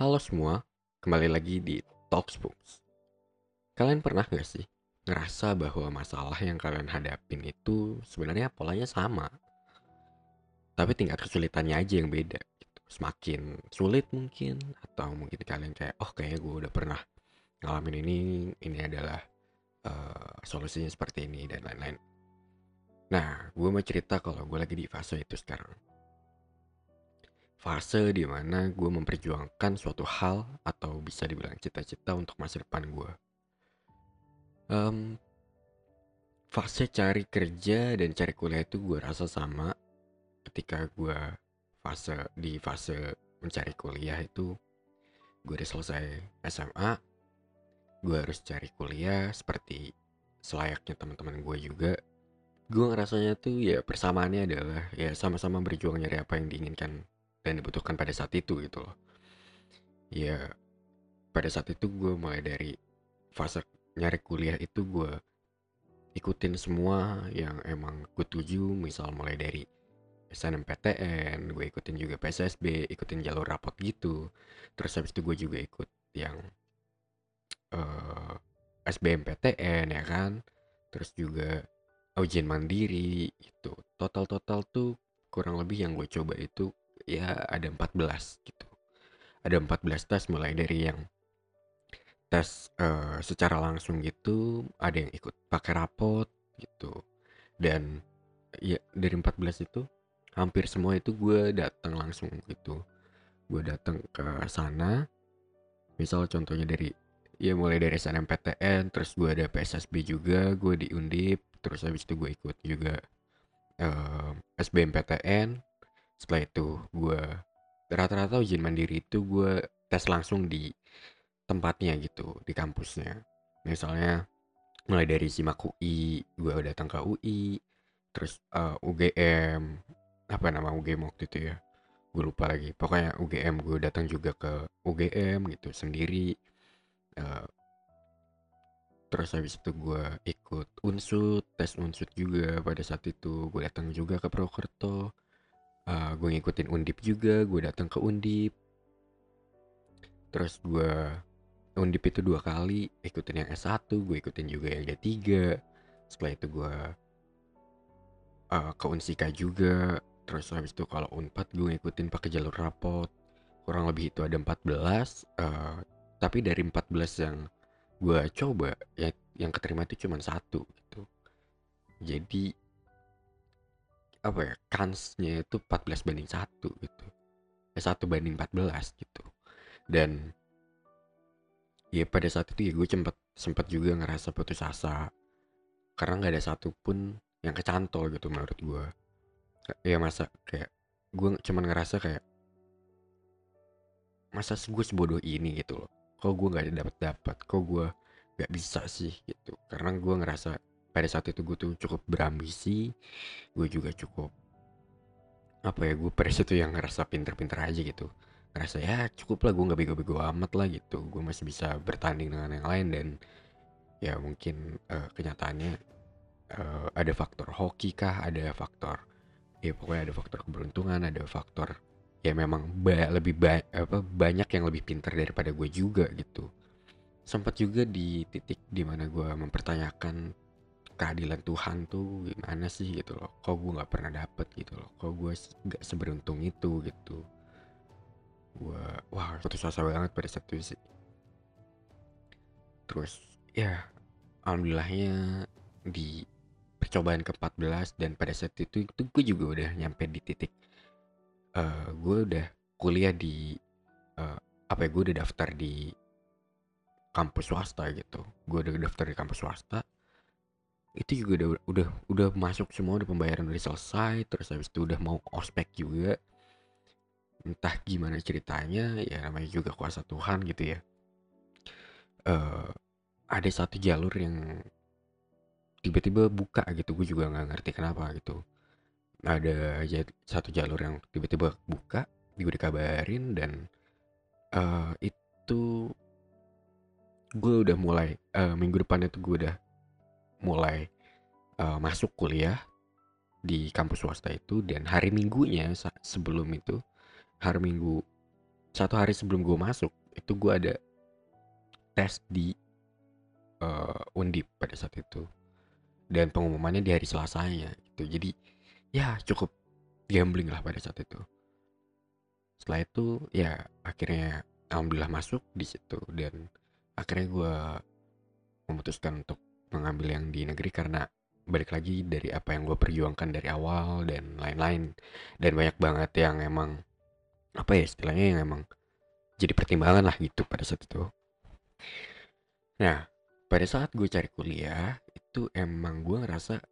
Halo semua, kembali lagi di Talksbooks. Kalian pernah gak sih ngerasa bahwa masalah yang kalian hadapin itu sebenarnya polanya sama, tapi tingkat kesulitannya aja yang beda. Gitu. Semakin sulit mungkin, atau mungkin kalian kayak, oh kayaknya gue udah pernah ngalamin ini, ini adalah uh, solusinya seperti ini dan lain-lain. Nah, gue mau cerita kalau gue lagi di fase itu sekarang fase di mana gue memperjuangkan suatu hal atau bisa dibilang cita-cita untuk masa depan gue. Um, fase cari kerja dan cari kuliah itu gue rasa sama ketika gue fase di fase mencari kuliah itu gue udah selesai SMA gue harus cari kuliah seperti selayaknya teman-teman gue juga gue ngerasanya tuh ya persamaannya adalah ya sama-sama berjuang nyari apa yang diinginkan dan dibutuhkan pada saat itu gitu loh. Ya pada saat itu gue mulai dari fase nyari kuliah itu gue ikutin semua yang emang gue tuju misal mulai dari SNMPTN gue ikutin juga PSSB ikutin jalur rapot gitu. Terus habis itu gue juga ikut yang uh, eh, SBMPTN ya kan? Terus juga ujian mandiri itu total total tuh kurang lebih yang gue coba itu ya ada 14 gitu. Ada 14 tes mulai dari yang tes uh, secara langsung gitu, ada yang ikut pakai rapot gitu. Dan ya dari 14 itu hampir semua itu gue datang langsung gitu. Gue datang ke sana. Misal contohnya dari ya mulai dari SNMPTN, terus gue ada PSSB juga, gue di Undip, terus habis itu gue ikut juga uh, SBMPTN, setelah itu gue rata-rata ujian mandiri itu gue tes langsung di tempatnya gitu di kampusnya. Misalnya mulai dari simak UI gue datang ke UI terus uh, eh, UGM apa nama UGM waktu itu ya? Gue lupa lagi. Pokoknya UGM gue datang juga ke UGM gitu sendiri uh, terus habis itu gue ikut unsut tes unsut juga pada saat itu. Gue datang juga ke Prokerto uh, eh, gue ngikutin undip juga gue datang ke undip. Terus gue undip itu dua kali ikutin yang S1 gue ikutin juga yang D3 setelah itu gue uh, ke Unsika juga. Terus habis itu kalau Unpad gue ngikutin pakai jalur rapot. Kurang lebih itu ada 14 uh, eh, tapi dari 14 yang gue coba ya yang keterima itu cuma satu gitu. Jadi apa ya kansnya itu 14 banding satu gitu. Eh, satu banding 14 gitu. Dan ya pada saat itu ya gue sempat sempat juga ngerasa putus asa. Karena nggak ada satupun yang kecantol gitu menurut gue. Ya masa kayak gue cuman ngerasa kayak masa gue sebodoh ini gitu loh. Kok gue nggak dapat dapat kok gue nggak bisa sih gitu? Karena gue ngerasa pada saat itu gue tuh cukup berambisi gue juga cukup apa ya gue pada situ yang ngerasa pinter-pinter aja gitu. Ngerasa ya cukup lah gue nggak bego-bego amat lah gitu. Gue masih bisa bertanding dengan yang lain dan ya mungkin uh, kenyataannya uh, ada faktor hoki kah ada faktor ya pokoknya ada faktor keberuntungan ada faktor ya memang ba lebih ba apa banyak yang lebih pinter daripada gue juga gitu. Sempat juga di titik di mana gue mempertanyakan keadilan Tuhan tuh gimana sih gitu loh? Kok gue nggak pernah dapet gitu loh? Kok gue nggak seberuntung itu gitu? Gue wah putus asa banget pada saat itu sih. Terus ya alhamdulillahnya di percobaan ke-14 dan pada saat itu itu gue juga udah nyampe di titik uh, gue udah kuliah di uh, apa ya gue udah daftar di kampus swasta gitu. Gue udah daftar di kampus swasta itu juga udah udah udah masuk semua udah pembayaran udah selesai terus habis itu udah mau ospek juga. Entah gimana ceritanya ya namanya juga kuasa Tuhan gitu ya. Uh, ada satu jalur yang tiba-tiba buka gitu gue juga nggak ngerti kenapa gitu. Ada aja satu jalur yang tiba-tiba buka gue dikabarin dan uh, itu gue udah mulai uh, minggu depan itu gue udah mulai uh, masuk kuliah di kampus swasta itu dan hari minggunya sebelum itu hari minggu satu hari sebelum gue masuk itu gue ada tes di uh, Undip pada saat itu dan pengumumannya di hari Selasanya gitu. Jadi ya cukup gambling lah pada saat itu. Setelah itu ya akhirnya alhamdulillah masuk di situ dan akhirnya gue memutuskan untuk mengambil yang di negeri karena balik lagi dari apa yang gue perjuangkan dari awal dan lain-lain. Dan banyak banget yang emang apa ya istilahnya yang emang jadi pertimbangan lah gitu pada saat itu. Nah pada saat gue cari kuliah itu emang gue ngerasa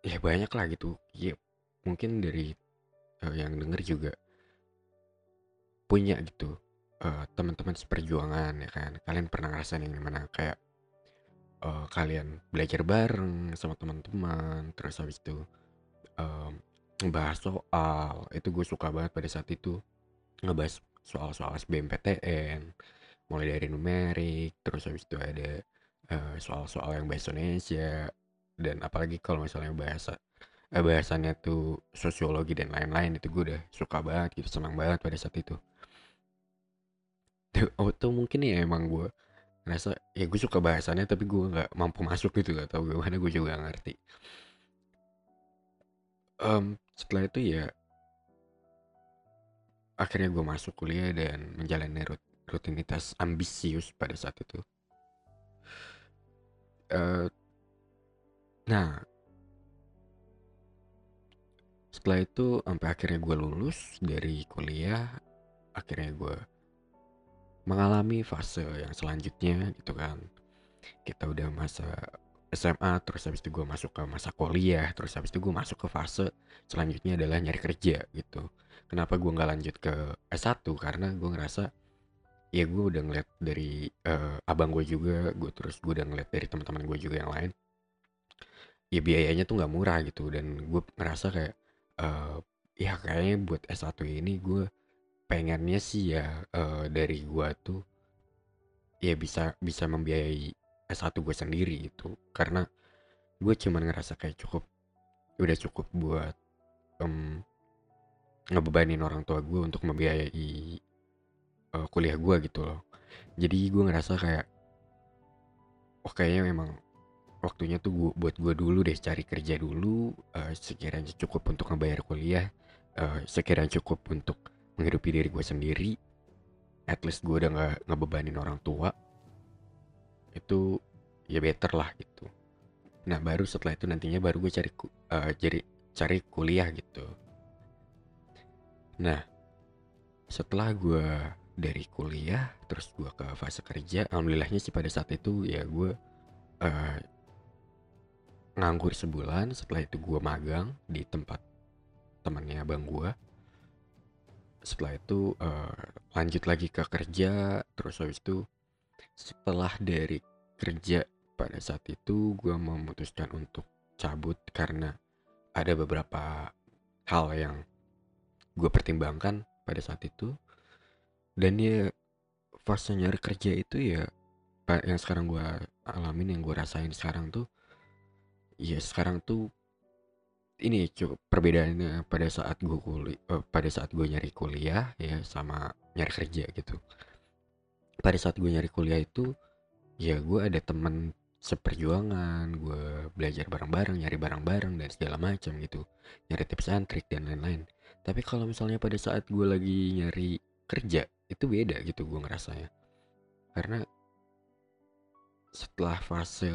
ya banyak lah gitu. Ya mungkin dari uh, yang denger juga punya gitu uh, teman-teman seperjuangan ya kan. Kalian pernah ngerasain yang gimana? Kayak uh, kalian belajar bareng sama teman-teman terus habis itu um, ngebahas soal itu gue suka banget pada saat itu ngebahas soal-soal SBMPTN mulai dari numerik terus habis itu ada uh, soal-soal yang bahasa Indonesia dan apalagi kalau misalnya bahasa uh, bahasannya tuh sosiologi dan lain-lain itu gue udah suka banget gitu senang banget pada saat itu. Oh tuh mungkin ya emang gue ngerasa ya gue suka bahasannya tapi gue nggak mampu masuk gitu gak tau gimana gue juga gak ngerti. Um, setelah itu ya akhirnya gue masuk kuliah dan menjalani rut rutinitas ambisius pada saat itu. Uh, nah setelah itu sampai akhirnya gue lulus dari kuliah akhirnya gue mengalami fase yang selanjutnya gitu kan. Kita udah masa SMA terus habis itu gue masuk ke masa kuliah terus habis itu gue masuk ke fase selanjutnya adalah nyari kerja gitu. Kenapa gue nggak lanjut ke S1 karena gue ngerasa ya gue udah ngeliat dari uh, abang gue juga gue terus gue udah ngeliat dari teman-teman gue juga yang lain ya biayanya tuh nggak murah gitu. Dan gue ngerasa kayak uh, ya kayaknya buat S1 ini gue pengennya sih ya uh, dari gua tuh ya bisa bisa membiayai S1 gue sendiri gitu. Karena gue cuman ngerasa kayak cukup udah cukup buat um, ngebebanin orang tua gue untuk membiayai uh, kuliah gue gitu loh. Jadi gue ngerasa kayak oh kayaknya memang waktunya tuh gua, buat gue dulu deh cari kerja dulu uh, sekiranya cukup untuk ngebayar kuliah uh, sekiranya cukup untuk menghidupi diri gue sendiri at least gue udah gak ngebebanin orang tua itu ya better lah gitu. Nah baru setelah itu nantinya baru gue cari uh, jadi cari kuliah gitu. Nah setelah gue dari kuliah terus gue ke fase kerja alhamdulillahnya sih pada saat itu ya gue uh, nganggur sebulan setelah itu gue magang di tempat temannya abang gue setelah itu uh, lanjut lagi ke kerja terus habis itu setelah dari kerja pada saat itu gue memutuskan untuk cabut karena ada beberapa hal yang gue pertimbangkan pada saat itu. Dan ya fase nyari kerja itu ya yang sekarang gue alamin yang gue rasain sekarang tuh ya sekarang tuh ini cukup perbedaannya pada saat gue kuliah uh, pada saat gue nyari kuliah ya sama nyari kerja gitu. Pada saat gue nyari kuliah itu ya gue ada temen seperjuangan gue belajar bareng-bareng nyari bareng-bareng dan segala macam gitu. Nyari tips and trik dan lain-lain. Tapi kalau misalnya pada saat gue lagi nyari kerja itu beda gitu gue ngerasanya. Karena setelah fase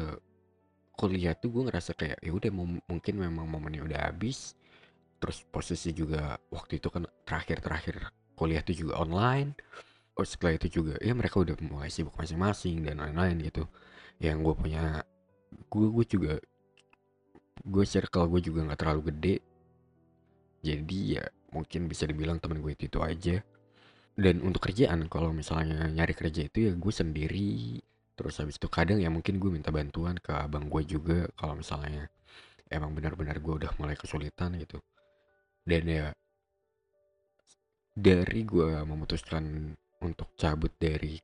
kuliah tuh gue ngerasa kayak ya udah mungkin memang momennya udah habis. Terus posisi juga waktu itu kan terakhir-terakhir kuliah tuh juga online. Oh setelah itu juga ya mereka udah mulai sibuk masing-masing dan lain-lain gitu. Yang gue punya gue gue juga gue circle gue juga nggak terlalu gede. Jadi ya mungkin bisa dibilang temen gue itu, itu aja. Dan untuk kerjaan kalau misalnya nyari kerja itu ya gue sendiri terus habis itu kadang ya mungkin gue minta bantuan ke abang gue juga kalau misalnya emang benar-benar gue udah mulai kesulitan gitu. Dan ya dari gue memutuskan untuk cabut dari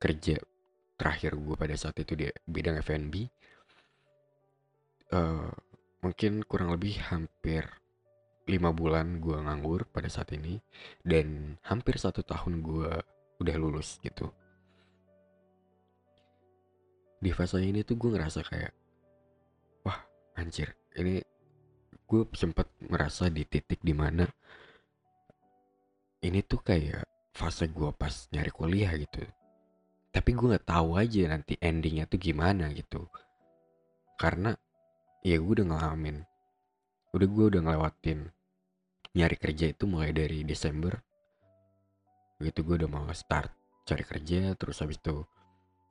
kerja terakhir gue pada saat itu di bidang F&B uh, mungkin kurang lebih hampir lima bulan gue nganggur pada saat ini dan hampir satu tahun gue udah lulus gitu di fase ini tuh gue ngerasa kayak wah anjir ini gue sempat merasa di titik di mana ini tuh kayak fase gue pas nyari kuliah gitu. Tapi gue nggak tahu aja nanti endingnya tuh gimana gitu. Karena ya gue udah ngalamin udah gue udah ngelewatin nyari kerja itu mulai dari Desember gitu gue udah mau start cari kerja terus habis itu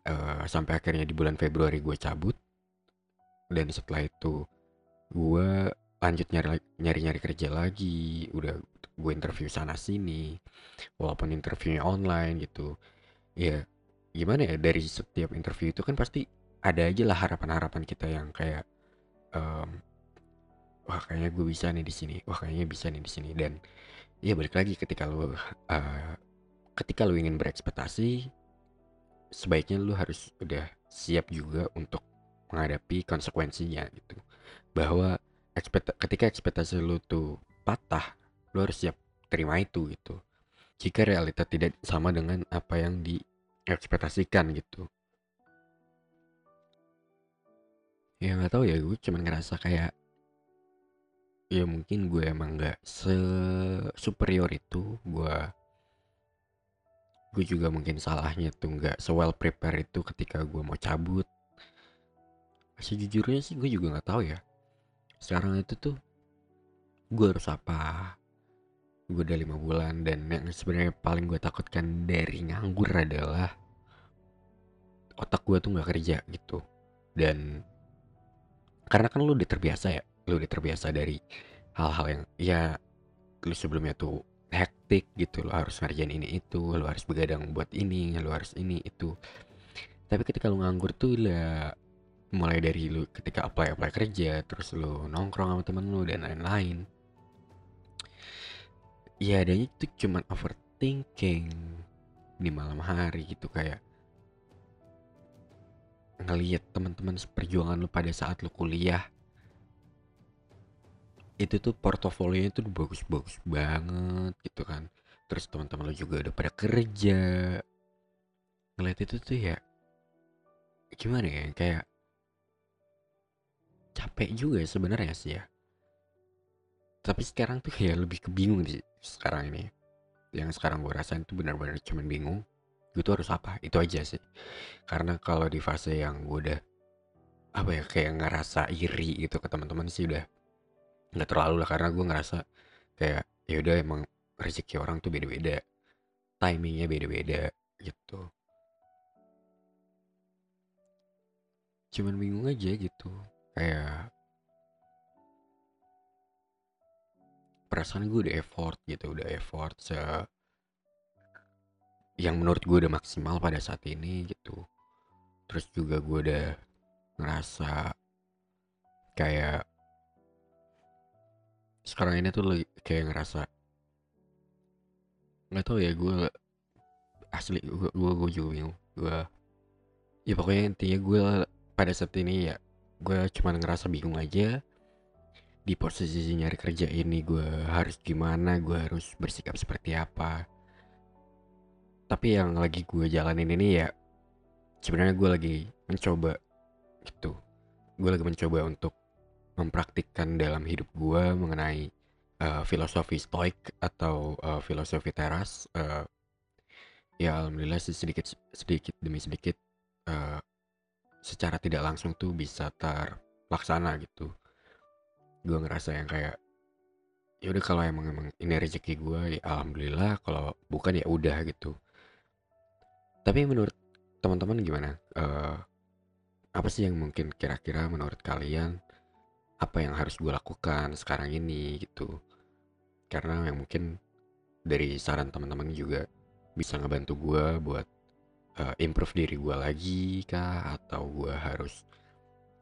uh, sampai akhirnya di bulan Februari gue cabut. Dan setelah itu gue lanjut nyari nyari nyari kerja lagi. Udah gue interview sana sini walaupun interviewnya online gitu. Ya gimana ya dari setiap interview itu kan pasti ada aja lah harapan-harapan kita yang kayak um, wah kayaknya gue bisa nih di sini. Wah kayaknya bisa nih di sini. Dan ya balik lagi ketika lo uh, ketika lo ingin berekspektasi sebaiknya lo harus udah siap juga untuk menghadapi konsekuensinya gitu. Bahwa ekspekt ketika ekspektasi lo tuh patah lo harus siap terima itu gitu. Jika realita tidak sama dengan apa yang diekspektasikan gitu. Ya nggak tahu ya gue cuman ngerasa kayak ya mungkin gue emang nggak se superior itu gue gue juga mungkin salahnya tuh nggak se well prepare itu ketika gue mau cabut. Sejujurnya sih gue juga nggak tahu ya. Sekarang itu tuh gue harus apa? Gue udah lima bulan dan yang sebenarnya paling gue takutkan dari nganggur adalah otak gue tuh nggak kerja gitu. Dan karena kan lu udah terbiasa ya lu udah terbiasa dari hal-hal yang ya lu sebelumnya tuh hektik gitu lo harus ngerjain ini itu lo harus begadang buat ini lo harus ini itu. Tapi ketika lu nganggur tuh lah mulai dari lu ketika apply apply kerja terus lu nongkrong sama temen lu dan lain-lain. Ya adanya itu cuman overthinking di malam hari gitu kayak ngelihat teman-teman seperjuangan lu pada saat lu kuliah itu tuh portofolionya tuh bagus-bagus banget gitu kan. Terus teman-teman lo juga udah pada kerja. Ngeliat itu tuh ya gimana ya kayak capek juga ya sebenarnya sih ya. Tapi sekarang tuh kayak lebih kebingung sih sekarang ini. Yang sekarang gue rasain tuh benar-benar cuman bingung gue tuh harus apa? Itu aja sih. Karena kalau di fase yang gue udah apa ya kayak ngerasa iri gitu ke teman-teman sih udah nggak terlalu lah karena gue ngerasa kayak ya udah emang rezeki orang tuh beda-beda timingnya beda-beda gitu. Cuman bingung aja gitu kayak perasaan gue udah effort gitu udah effort se yang menurut gue udah maksimal pada saat ini gitu. Terus juga gue udah ngerasa kayak sekarang ini tuh lagi kayak ngerasa nggak tahu ya gue asli gue gue, gue juga bingung. Gue ya pokoknya intinya gue pada saat ini ya gue cuma ngerasa bingung aja di posisi nyari kerja ini gue harus gimana gue harus bersikap seperti apa. Tapi yang lagi gue jalanin ini ya sebenarnya gue lagi mencoba gitu gue lagi mencoba untuk mempraktikkan dalam hidup gue mengenai uh, filosofi stoik atau uh, filosofi teras uh, ya alhamdulillah sedikit sedikit demi sedikit uh, secara tidak langsung tuh bisa terlaksana gitu. Gue ngerasa yang kayak ya udah kalau emang emang ini rezeki gue ya alhamdulillah kalau bukan ya udah gitu. Tapi menurut teman-teman gimana? Uh, apa sih yang mungkin kira-kira menurut kalian apa yang harus gue lakukan sekarang ini gitu. Karena yang mungkin dari saran teman-teman juga bisa ngebantu gue buat uh, improve diri gue lagi kah? Atau gue harus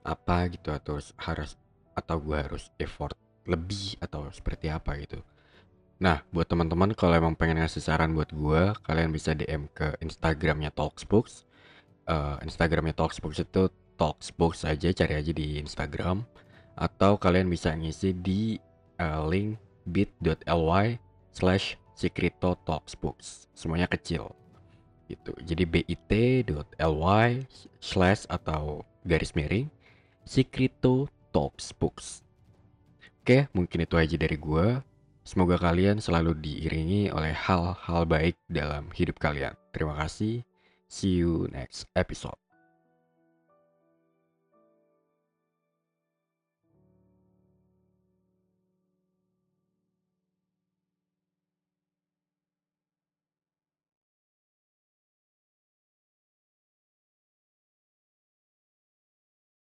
apa gitu? Atau harus atau gue harus effort lebih? Atau seperti apa gitu? Nah buat teman-teman kalau emang pengen ngasih saran buat gue kalian bisa DM ke Instagramnya Talksbox uh, Instagramnya Talksbox itu Talksbox aja cari aja di Instagram atau kalian bisa ngisi di uh, link bit.ly slash Secreto Talksbooks. Semuanya kecil. Gitu. Jadi bit.ly slash atau garis miring Secreto Talksbooks. Oke, mungkin itu aja dari gue. Semoga kalian selalu diiringi oleh hal-hal baik dalam hidup kalian. Terima kasih. See you next episode.